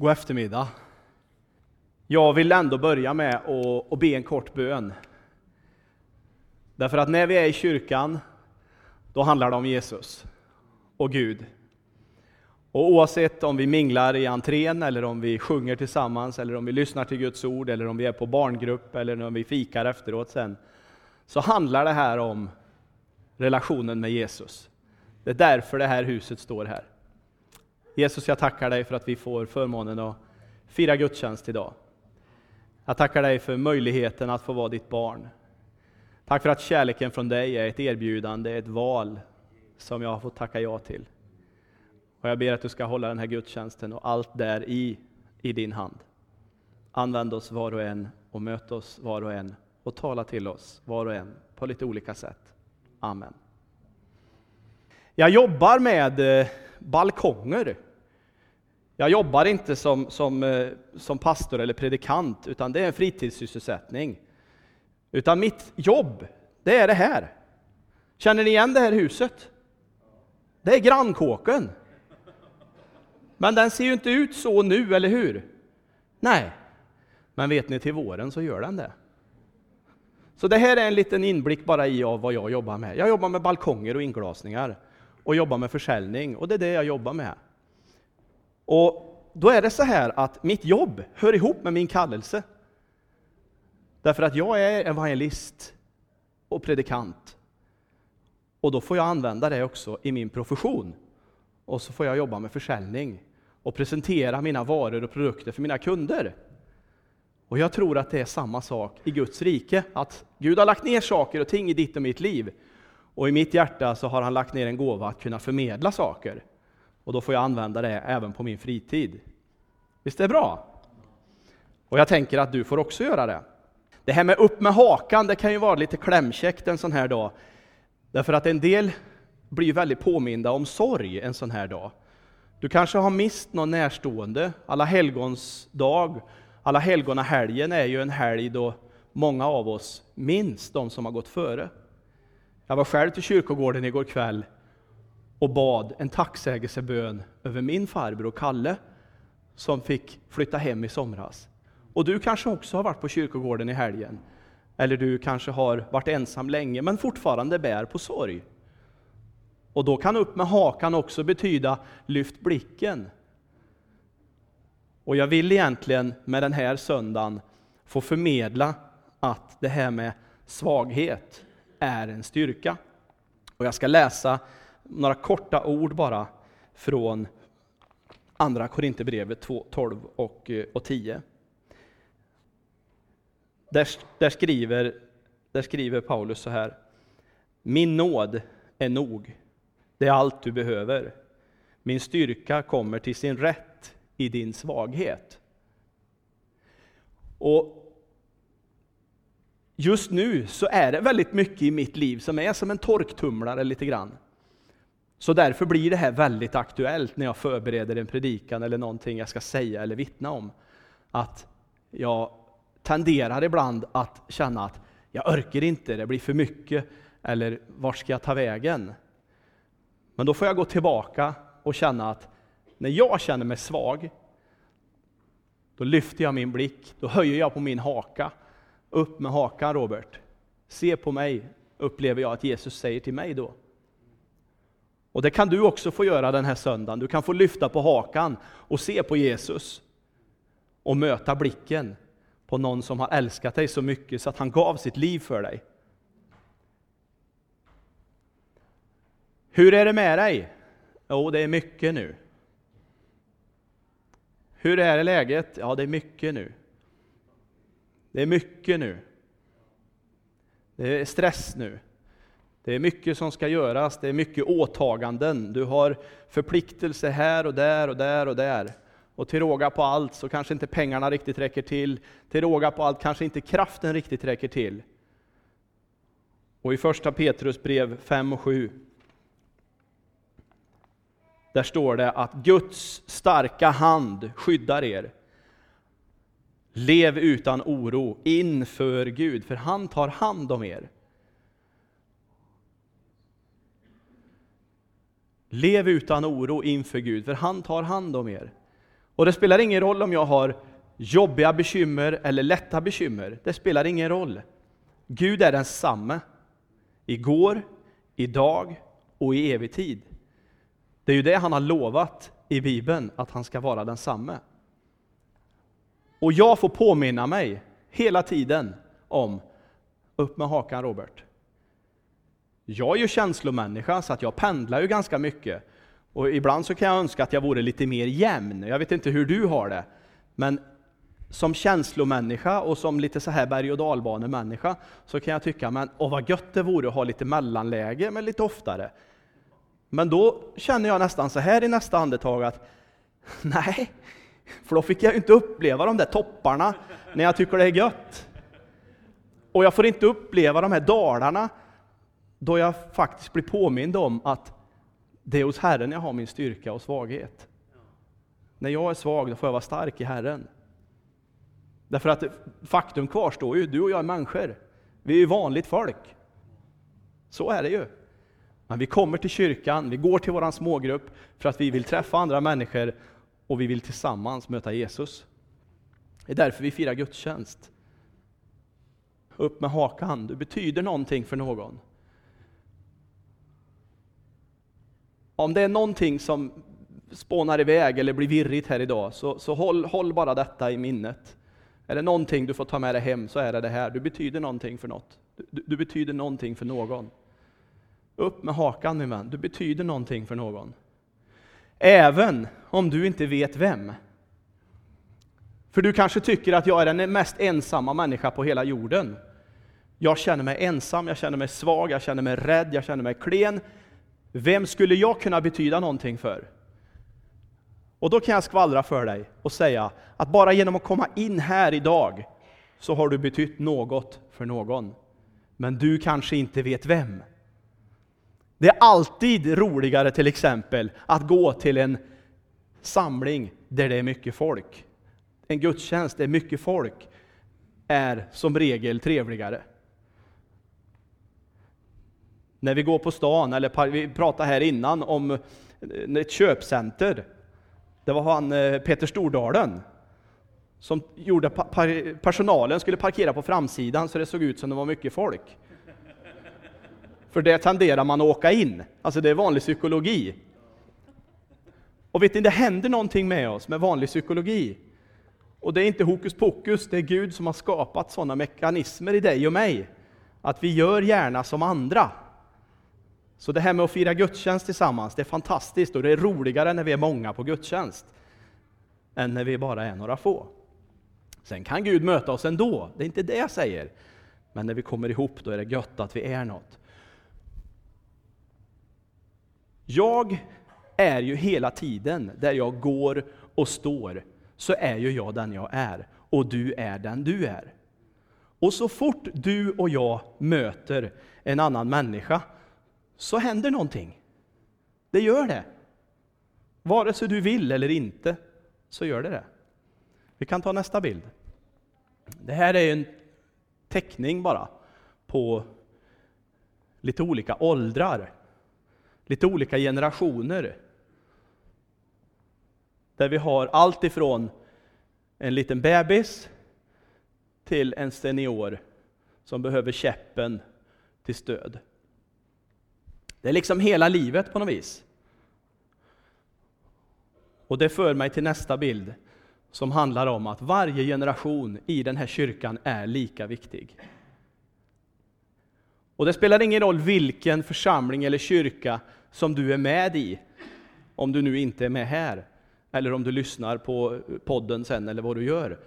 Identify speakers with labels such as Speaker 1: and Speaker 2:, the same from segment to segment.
Speaker 1: God eftermiddag. Jag vill ändå börja med att, att be en kort bön. Därför att när vi är i kyrkan, då handlar det om Jesus och Gud. Och oavsett om vi minglar i entrén, eller om vi sjunger tillsammans, eller om vi lyssnar till Guds ord, eller om vi är på barngrupp, eller om vi fikar efteråt sen, så handlar det här om relationen med Jesus. Det är därför det här huset står här. Jesus, jag tackar dig för att vi får förmånen att fira gudstjänst idag. Jag tackar dig för möjligheten att få vara ditt barn. Tack för att kärleken från dig är ett erbjudande, ett val som jag har fått tacka ja till. Och jag ber att du ska hålla den här gudstjänsten och allt där i, i din hand. Använd oss var och en och möt oss var och en och tala till oss var och en på lite olika sätt. Amen. Jag jobbar med eh, balkonger. Jag jobbar inte som, som, eh, som pastor eller predikant, utan det är en fritidssysselsättning. Utan mitt jobb, det är det här. Känner ni igen det här huset? Det är grannkåken. Men den ser ju inte ut så nu, eller hur? Nej, men vet ni, till våren så gör den det. Så det här är en liten inblick bara i av vad jag jobbar med. Jag jobbar med balkonger och inglasningar och jobbar med försäljning och det är det jag jobbar med. Och då är det så här att mitt jobb hör ihop med min kallelse. Därför att jag är evangelist och predikant. Och då får jag använda det också i min profession. Och så får jag jobba med försäljning och presentera mina varor och produkter för mina kunder. Och jag tror att det är samma sak i Guds rike, att Gud har lagt ner saker och ting i ditt och mitt liv. Och i mitt hjärta så har han lagt ner en gåva att kunna förmedla saker. Och då får jag använda det även på min fritid. Visst är det bra? Och jag tänker att du får också göra det. Det här med upp med hakan, det kan ju vara lite klämkäckt en sån här dag. Därför att en del blir väldigt påminda om sorg en sån här dag. Du kanske har mist någon närstående. Alla helgons dag, alla helgona helgen är ju en helg då många av oss minns de som har gått före. Jag var själv till kyrkogården igår kväll och bad en tacksägelsebön över min farbror Kalle, som fick flytta hem i somras. Och du kanske också har varit på kyrkogården i helgen. Eller du kanske har varit ensam länge, men fortfarande bär på sorg. Och då kan upp med hakan också betyda lyft blicken. Och jag vill egentligen med den här söndagen få förmedla att det här med svaghet är en styrka. Och jag ska läsa några korta ord bara från Andra Korinthierbrevet 12 och, eh, och 10. Där, där, skriver, där skriver Paulus så här. Min nåd är nog. Det är allt du behöver. Min styrka kommer till sin rätt i din svaghet. Och Just nu så är det väldigt mycket i mitt liv som är som en torktumlare lite grann. Så därför blir det här väldigt aktuellt när jag förbereder en predikan eller någonting jag ska säga eller vittna om. Att jag tenderar ibland att känna att jag orkar inte, det blir för mycket, eller vart ska jag ta vägen? Men då får jag gå tillbaka och känna att när jag känner mig svag, då lyfter jag min blick, då höjer jag på min haka. Upp med hakan Robert. Se på mig, upplever jag att Jesus säger till mig då. Och det kan du också få göra den här söndagen. Du kan få lyfta på hakan och se på Jesus. Och möta blicken på någon som har älskat dig så mycket så att han gav sitt liv för dig. Hur är det med dig? Jo, det är mycket nu. Hur är läget? Ja, det är mycket nu. Det är mycket nu. Det är stress nu. Det är mycket som ska göras, det är mycket åtaganden. Du har förpliktelser här och där och där och där. Och till råga på allt så kanske inte pengarna riktigt räcker till. Till råga på allt kanske inte kraften riktigt räcker till. Och i första Petrus brev 5 och 7 där står det att Guds starka hand skyddar er. Lev utan oro inför Gud, för han tar hand om er. Lev utan oro inför Gud, för han tar hand om er. Och det spelar ingen roll om jag har jobbiga bekymmer eller lätta bekymmer. Det spelar ingen roll. Gud är densamme. Igår, idag och i evig tid. Det är ju det han har lovat i Bibeln, att han ska vara densamme. Och jag får påminna mig hela tiden om, upp med hakan Robert. Jag är ju känslomänniska, så att jag pendlar ju ganska mycket. Och ibland så kan jag önska att jag vore lite mer jämn. Jag vet inte hur du har det. Men som känslomänniska och som lite så här berg och dalbanemänniska så kan jag tycka, men åh vad gött det vore att ha lite mellanläge, men lite oftare. Men då känner jag nästan så här i nästa andetag att nej, för då fick jag inte uppleva de där topparna när jag tycker det är gött. Och jag får inte uppleva de här dalarna då jag faktiskt blir påmind om att det är hos Herren jag har min styrka och svaghet. När jag är svag, då får jag vara stark i Herren. Därför att faktum kvarstår ju, du och jag är människor. Vi är ju vanligt folk. Så är det ju. Men vi kommer till kyrkan, vi går till vår smågrupp för att vi vill träffa andra människor och vi vill tillsammans möta Jesus. Det är därför vi firar gudstjänst. Upp med hakan, du betyder någonting för någon. Om det är någonting som spånar iväg eller blir virrigt här idag, så, så håll, håll bara detta i minnet. Är det någonting du får ta med dig hem så är det det här. Du betyder någonting för något. Du, du betyder någonting för någon. Upp med hakan min vän, du betyder någonting för någon. Även om du inte vet vem. För du kanske tycker att jag är den mest ensamma människa på hela jorden. Jag känner mig ensam, jag känner mig svag, jag känner mig rädd, jag känner mig klen. Vem skulle jag kunna betyda någonting för? Och då kan jag skvallra för dig och säga att bara genom att komma in här idag så har du betytt något för någon. Men du kanske inte vet vem. Det är alltid roligare till exempel att gå till en samling där det är mycket folk. En gudstjänst där mycket folk är som regel trevligare. När vi går på stan, eller vi pratade här innan om eh, ett köpcenter. Det var han eh, Peter Stordalen som gjorde personalen skulle parkera på framsidan så det såg ut som det var mycket folk. För det tenderar man att åka in. Alltså det är vanlig psykologi. Och vet ni, det händer någonting med oss med vanlig psykologi. Och det är inte hokus pokus, det är Gud som har skapat sådana mekanismer i dig och mig. Att vi gör gärna som andra. Så det här med att fira gudstjänst tillsammans, det är fantastiskt och det är roligare när vi är många på gudstjänst än när vi bara är några få. Sen kan Gud möta oss ändå, det är inte det jag säger. Men när vi kommer ihop, då är det gött att vi är något. Jag är ju hela tiden, där jag går och står, så är ju jag den jag är. Och du är den du är. Och så fort du och jag möter en annan människa, så händer någonting. Det gör det. Vare sig du vill eller inte, så gör det det. Vi kan ta nästa bild. Det här är en teckning bara på lite olika åldrar lite olika generationer. Där vi har allt ifrån en liten bebis till en senior som behöver käppen till stöd. Det är liksom hela livet på något vis. Och det för mig till nästa bild som handlar om att varje generation i den här kyrkan är lika viktig. Och det spelar ingen roll vilken församling eller kyrka som du är med i, om du nu inte är med här, eller om du lyssnar på podden sen eller vad du gör.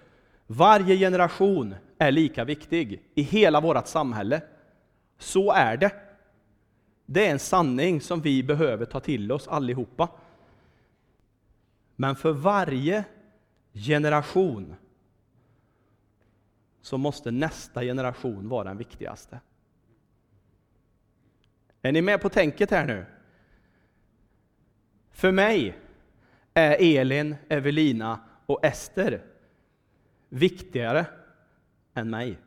Speaker 1: Varje generation är lika viktig i hela vårt samhälle. Så är det. Det är en sanning som vi behöver ta till oss allihopa. Men för varje generation så måste nästa generation vara den viktigaste. Är ni med på tänket här nu? För mig är Elin, Evelina och Ester viktigare än mig.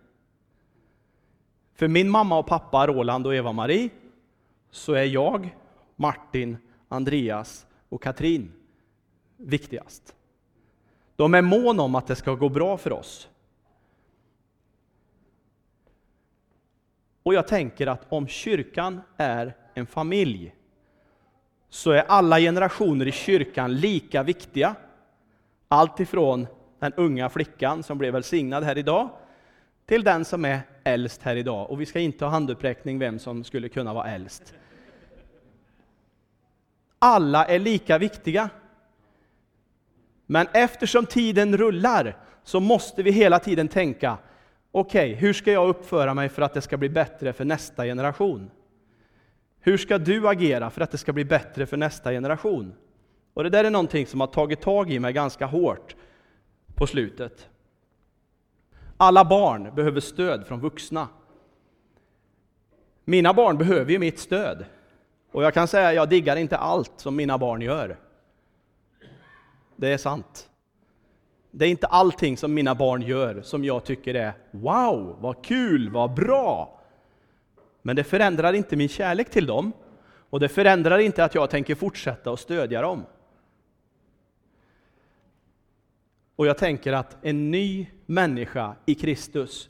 Speaker 1: För min mamma och pappa, Roland och Eva-Marie, så är jag, Martin, Andreas och Katrin viktigast. De är mån om att det ska gå bra för oss. Och jag tänker att om kyrkan är en familj så är alla generationer i kyrkan lika viktiga. Allt ifrån den unga flickan som blev välsignad här idag till den som är äldst här idag. Och vi ska inte ha handuppräckning vem som skulle kunna vara äldst. Alla är lika viktiga. Men eftersom tiden rullar så måste vi hela tiden tänka, okej, okay, hur ska jag uppföra mig för att det ska bli bättre för nästa generation? Hur ska du agera för att det ska bli bättre för nästa generation? Och det där är någonting som har tagit tag i mig ganska hårt på slutet. Alla barn behöver stöd från vuxna. Mina barn behöver ju mitt stöd. Och jag kan säga att jag diggar inte allt som mina barn gör. Det är sant. Det är inte allting som mina barn gör som jag tycker är wow, vad kul, vad bra. Men det förändrar inte min kärlek till dem och det förändrar inte att jag tänker fortsätta att stödja dem. Och jag tänker att en ny människa i Kristus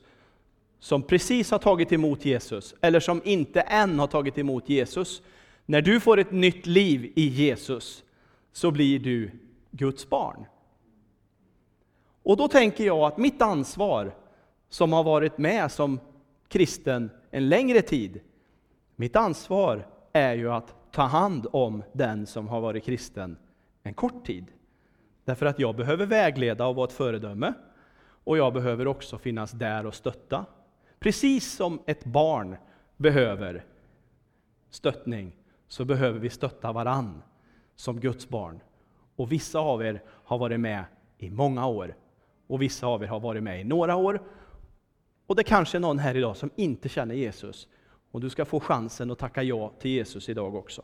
Speaker 1: som precis har tagit emot Jesus, eller som inte än har tagit emot Jesus, när du får ett nytt liv i Jesus så blir du Guds barn. Och då tänker jag att mitt ansvar som har varit med som kristen en längre tid, mitt ansvar är ju att ta hand om den som har varit kristen en kort tid. Därför att jag behöver vägleda och vara ett föredöme. Och jag behöver också finnas där och stötta. Precis som ett barn behöver stöttning, så behöver vi stötta varann som Guds barn. Och vissa av er har varit med i många år, och vissa av er har varit med i några år. Och det kanske är någon här idag som inte känner Jesus, och du ska få chansen att tacka ja till Jesus idag också.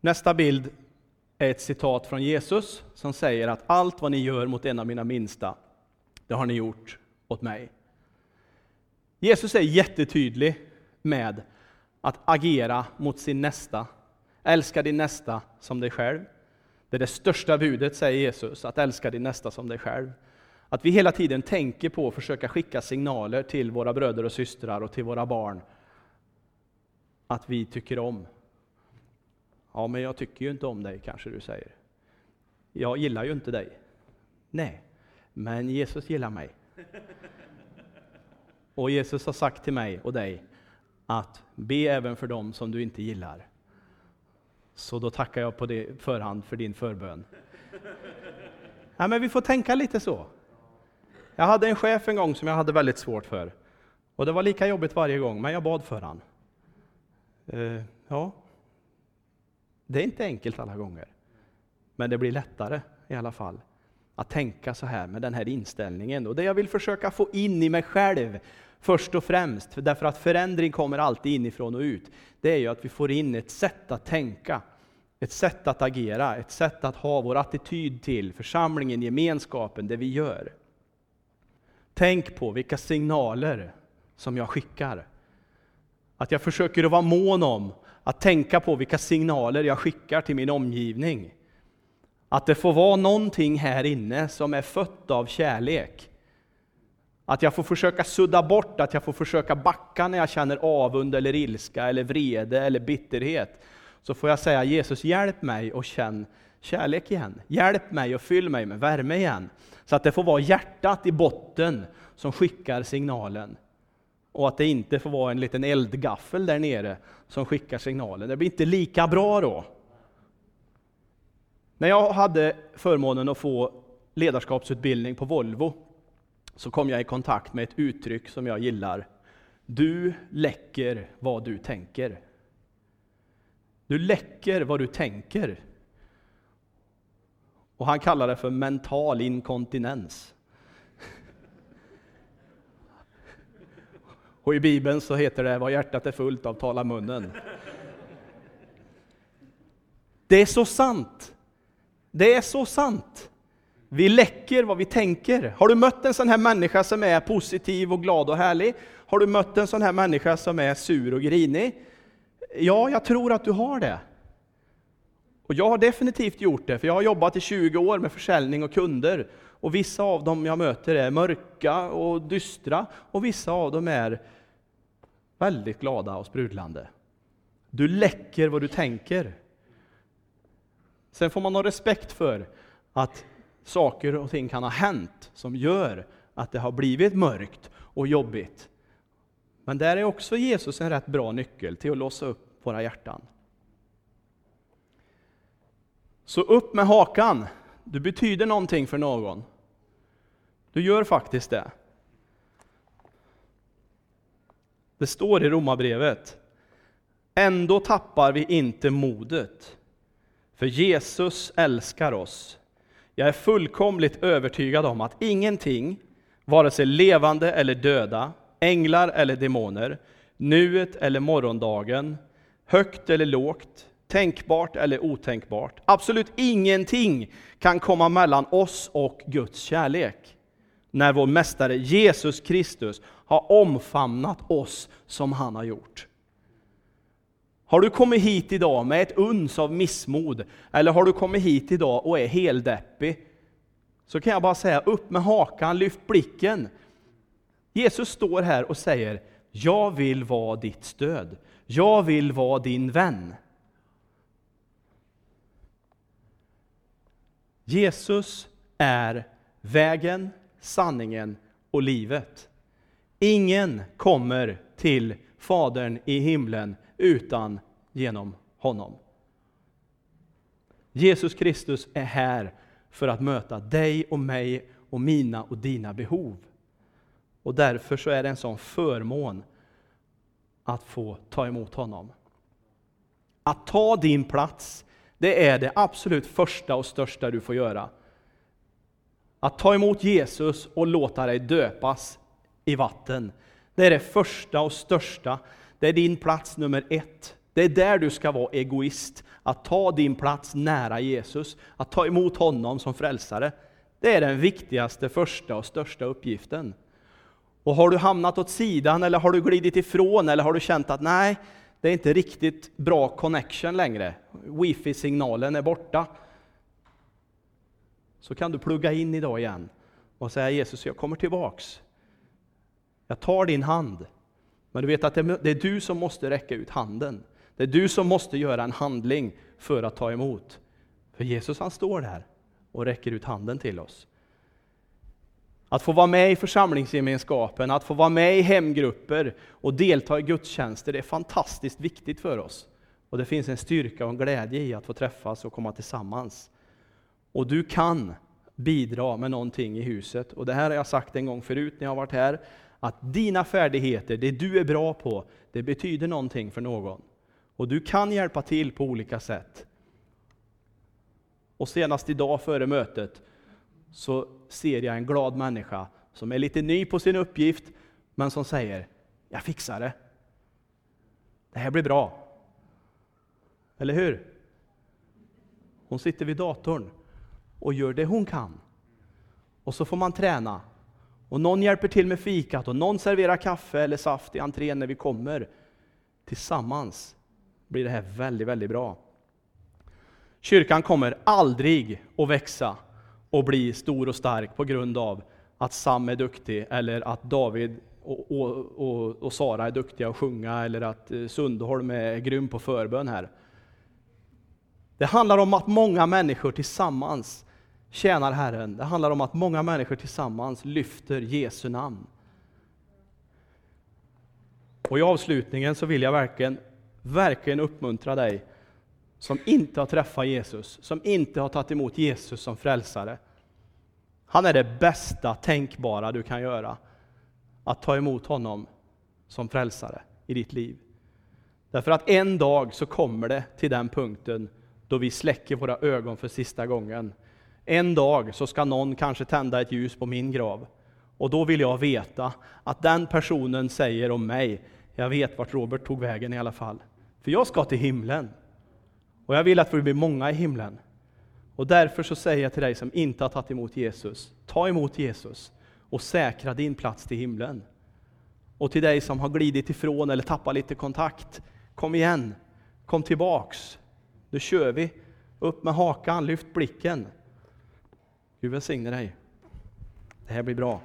Speaker 1: Nästa bild är ett citat från Jesus som säger att allt vad ni gör mot en av mina minsta, det har ni gjort åt mig. Jesus är jättetydlig med att agera mot sin nästa. Älska din nästa som dig själv. Det är det största budet, säger Jesus, att älska din nästa som dig själv. Att vi hela tiden tänker på att försöka skicka signaler till våra bröder och systrar och till våra barn att vi tycker om Ja, men jag tycker ju inte om dig, kanske du säger. Jag gillar ju inte dig. Nej, men Jesus gillar mig. Och Jesus har sagt till mig och dig att be även för dem som du inte gillar. Så då tackar jag på det förhand för din förbön. Ja, men vi får tänka lite så. Jag hade en chef en gång som jag hade väldigt svårt för. Och det var lika jobbigt varje gång, men jag bad för han. Uh, ja, det är inte enkelt alla gånger, men det blir lättare i alla fall att tänka så här med den här inställningen. Och det jag vill försöka få in i mig själv först och främst, därför att förändring kommer alltid inifrån och ut, det är ju att vi får in ett sätt att tänka, ett sätt att agera, ett sätt att ha vår attityd till församlingen, gemenskapen, det vi gör. Tänk på vilka signaler som jag skickar. Att jag försöker att vara mån om att tänka på vilka signaler jag skickar till min omgivning. Att det får vara någonting här inne som är fött av kärlek. Att jag får försöka sudda bort, att jag får försöka backa när jag känner avund eller ilska eller vrede eller bitterhet. Så får jag säga Jesus hjälp mig och känn kärlek igen. Hjälp mig och fyll mig med värme igen. Så att det får vara hjärtat i botten som skickar signalen och att det inte får vara en liten eldgaffel där nere som skickar signalen. Det blir inte lika bra då. När jag hade förmånen att få ledarskapsutbildning på Volvo så kom jag i kontakt med ett uttryck som jag gillar. Du läcker vad du tänker. Du läcker vad du tänker. Och han kallar det för mental inkontinens. Och i Bibeln så heter det, vad hjärtat är fullt av talar munnen. Det är så sant. Det är så sant. Vi läcker vad vi tänker. Har du mött en sån här människa som är positiv och glad och härlig? Har du mött en sån här människa som är sur och grinig? Ja, jag tror att du har det. Och jag har definitivt gjort det, för jag har jobbat i 20 år med försäljning och kunder. Och vissa av dem jag möter är mörka och dystra, och vissa av dem är väldigt glada och sprudlande. Du läcker vad du tänker. Sen får man ha respekt för att saker och ting kan ha hänt som gör att det har blivit mörkt och jobbigt. Men där är också Jesus en rätt bra nyckel till att låsa upp våra hjärtan. Så upp med hakan! Du betyder någonting för någon. Du gör faktiskt det. Det står i Romarbrevet. Ändå tappar vi inte modet, för Jesus älskar oss. Jag är fullkomligt övertygad om att ingenting, vare sig levande eller döda, änglar eller demoner, nuet eller morgondagen, högt eller lågt, tänkbart eller otänkbart. Absolut ingenting kan komma mellan oss och Guds kärlek. När vår Mästare Jesus Kristus har omfamnat oss som han har gjort. Har du kommit hit idag med ett uns av missmod, eller har du kommit hit idag och är heldeppig, så kan jag bara säga upp med hakan, lyft blicken. Jesus står här och säger, jag vill vara ditt stöd. Jag vill vara din vän. Jesus är vägen, sanningen och livet. Ingen kommer till Fadern i himlen utan genom honom. Jesus Kristus är här för att möta dig och mig och mina och dina behov. Och därför så är det en sån förmån att få ta emot honom. Att ta din plats, det är det absolut första och största du får göra. Att ta emot Jesus och låta dig döpas i vatten, det är det första och största. Det är din plats nummer ett. Det är där du ska vara egoist. Att ta din plats nära Jesus, att ta emot honom som frälsare. Det är den viktigaste, första och största uppgiften. Och har du hamnat åt sidan, eller har du glidit ifrån, eller har du känt att nej, det är inte riktigt bra connection längre, wifi-signalen är borta, så kan du plugga in idag igen och säga Jesus, jag kommer tillbaks. Jag tar din hand. Men du vet att det är du som måste räcka ut handen. Det är du som måste göra en handling för att ta emot. För Jesus han står där och räcker ut handen till oss. Att få vara med i församlingsgemenskapen, att få vara med i hemgrupper och delta i gudstjänster, det är fantastiskt viktigt för oss. Och det finns en styrka och en glädje i att få träffas och komma tillsammans. Och du kan bidra med någonting i huset. Och det här har jag sagt en gång förut när jag har varit här, att dina färdigheter, det du är bra på, det betyder någonting för någon. Och du kan hjälpa till på olika sätt. Och senast idag före mötet så ser jag en glad människa som är lite ny på sin uppgift, men som säger, jag fixar det. Det här blir bra. Eller hur? Hon sitter vid datorn och gör det hon kan. Och så får man träna. Och någon hjälper till med fikat och någon serverar kaffe eller saft i entrén när vi kommer. Tillsammans blir det här väldigt, väldigt bra. Kyrkan kommer aldrig att växa och bli stor och stark på grund av att Sam är duktig eller att David och, och, och, och Sara är duktiga att sjunga eller att eh, Sundholm är grym på förbön här. Det handlar om att många människor tillsammans tjänar Herren. Det handlar om att många människor tillsammans lyfter Jesu namn. Och i avslutningen så vill jag verkligen, verkligen uppmuntra dig som inte har träffat Jesus, som inte har tagit emot Jesus som frälsare. Han är det bästa tänkbara du kan göra, att ta emot honom som frälsare i ditt liv. Därför att en dag så kommer det till den punkten då vi släcker våra ögon för sista gången. En dag så ska någon kanske tända ett ljus på min grav. Och då vill jag veta att den personen säger om mig, jag vet vart Robert tog vägen i alla fall. För jag ska till himlen. Och jag vill att vi blir många i himlen. Och därför så säger jag till dig som inte har tagit emot Jesus, ta emot Jesus och säkra din plats till himlen. Och till dig som har glidit ifrån eller tappat lite kontakt, kom igen, kom tillbaks. Nu kör vi Upp med hakan, lyft blicken. Gud välsigne dig. Det här blir bra.